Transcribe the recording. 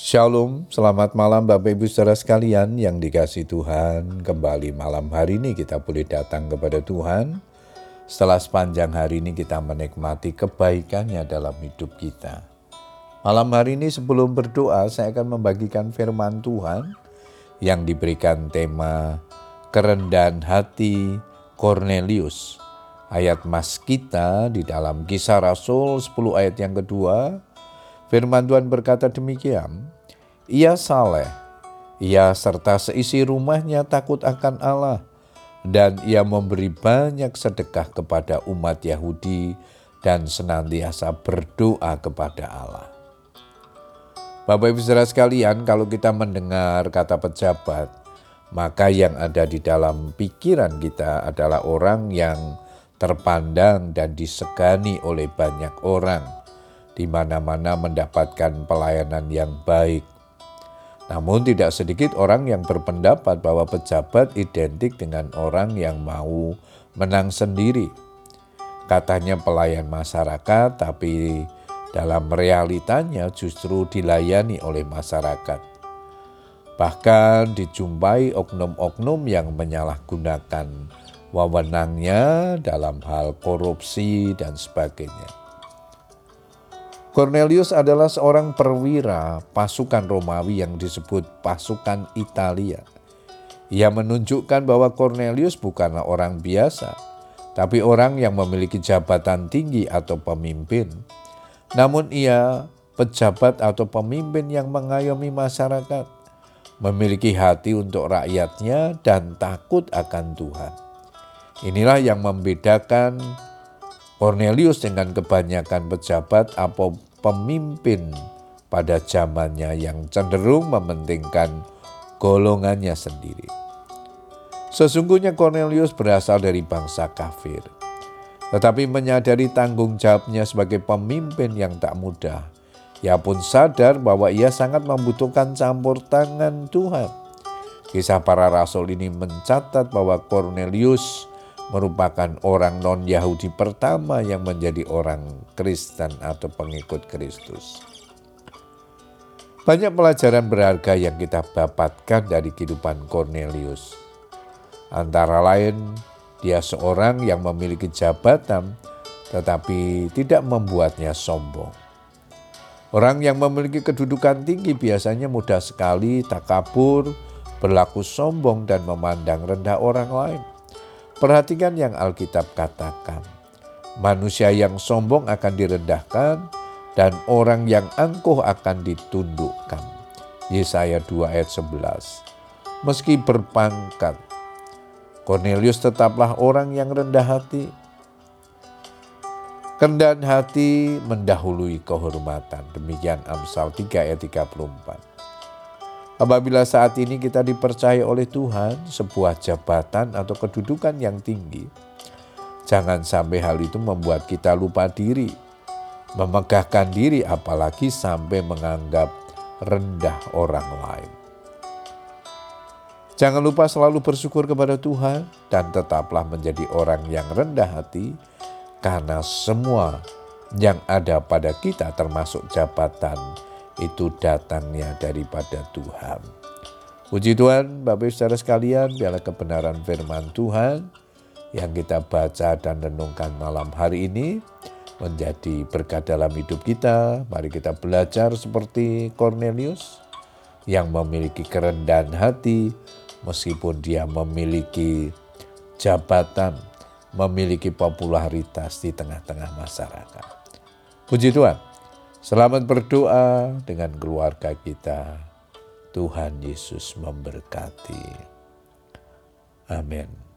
Shalom, selamat malam Bapak Ibu saudara sekalian yang dikasih Tuhan. Kembali malam hari ini kita boleh datang kepada Tuhan. Setelah sepanjang hari ini kita menikmati kebaikannya dalam hidup kita. Malam hari ini sebelum berdoa saya akan membagikan firman Tuhan yang diberikan tema kerendahan hati Cornelius. Ayat mas kita di dalam kisah Rasul 10 ayat yang kedua. Firman Tuhan berkata demikian, ia saleh, ia serta seisi rumahnya takut akan Allah, dan ia memberi banyak sedekah kepada umat Yahudi dan senantiasa berdoa kepada Allah. Bapak Ibu Saudara sekalian, kalau kita mendengar kata pejabat, maka yang ada di dalam pikiran kita adalah orang yang terpandang dan disegani oleh banyak orang, di mana-mana mendapatkan pelayanan yang baik, namun tidak sedikit orang yang berpendapat bahwa pejabat identik dengan orang yang mau menang sendiri. Katanya pelayan masyarakat, tapi dalam realitanya justru dilayani oleh masyarakat. Bahkan dijumpai oknum-oknum yang menyalahgunakan wewenangnya dalam hal korupsi dan sebagainya. Cornelius adalah seorang perwira pasukan Romawi yang disebut pasukan Italia. Ia menunjukkan bahwa Cornelius bukanlah orang biasa, tapi orang yang memiliki jabatan tinggi atau pemimpin. Namun ia pejabat atau pemimpin yang mengayomi masyarakat, memiliki hati untuk rakyatnya dan takut akan Tuhan. Inilah yang membedakan Cornelius dengan kebanyakan pejabat atau pemimpin pada zamannya yang cenderung mementingkan golongannya sendiri. Sesungguhnya Cornelius berasal dari bangsa kafir, tetapi menyadari tanggung jawabnya sebagai pemimpin yang tak mudah. Ia pun sadar bahwa ia sangat membutuhkan campur tangan Tuhan. Kisah para rasul ini mencatat bahwa Cornelius merupakan orang non-Yahudi pertama yang menjadi orang Kristen atau pengikut Kristus. Banyak pelajaran berharga yang kita dapatkan dari kehidupan Cornelius. Antara lain, dia seorang yang memiliki jabatan tetapi tidak membuatnya sombong. Orang yang memiliki kedudukan tinggi biasanya mudah sekali takabur, berlaku sombong dan memandang rendah orang lain. Perhatikan yang Alkitab katakan. Manusia yang sombong akan direndahkan dan orang yang angkuh akan ditundukkan. Yesaya 2 ayat 11. Meski berpangkat, Cornelius tetaplah orang yang rendah hati. Kendan hati mendahului kehormatan. Demikian Amsal 3 ayat 34. Apabila saat ini kita dipercaya oleh Tuhan sebuah jabatan atau kedudukan yang tinggi, jangan sampai hal itu membuat kita lupa diri, memegahkan diri, apalagi sampai menganggap rendah orang lain. Jangan lupa selalu bersyukur kepada Tuhan dan tetaplah menjadi orang yang rendah hati, karena semua yang ada pada kita, termasuk jabatan itu datangnya daripada Tuhan. Puji Tuhan, Bapak Ibu Saudara sekalian, biarlah kebenaran firman Tuhan yang kita baca dan renungkan malam hari ini menjadi berkat dalam hidup kita. Mari kita belajar seperti Cornelius yang memiliki kerendahan hati meskipun dia memiliki jabatan, memiliki popularitas di tengah-tengah masyarakat. Puji Tuhan. Selamat berdoa dengan keluarga kita. Tuhan Yesus memberkati. Amin.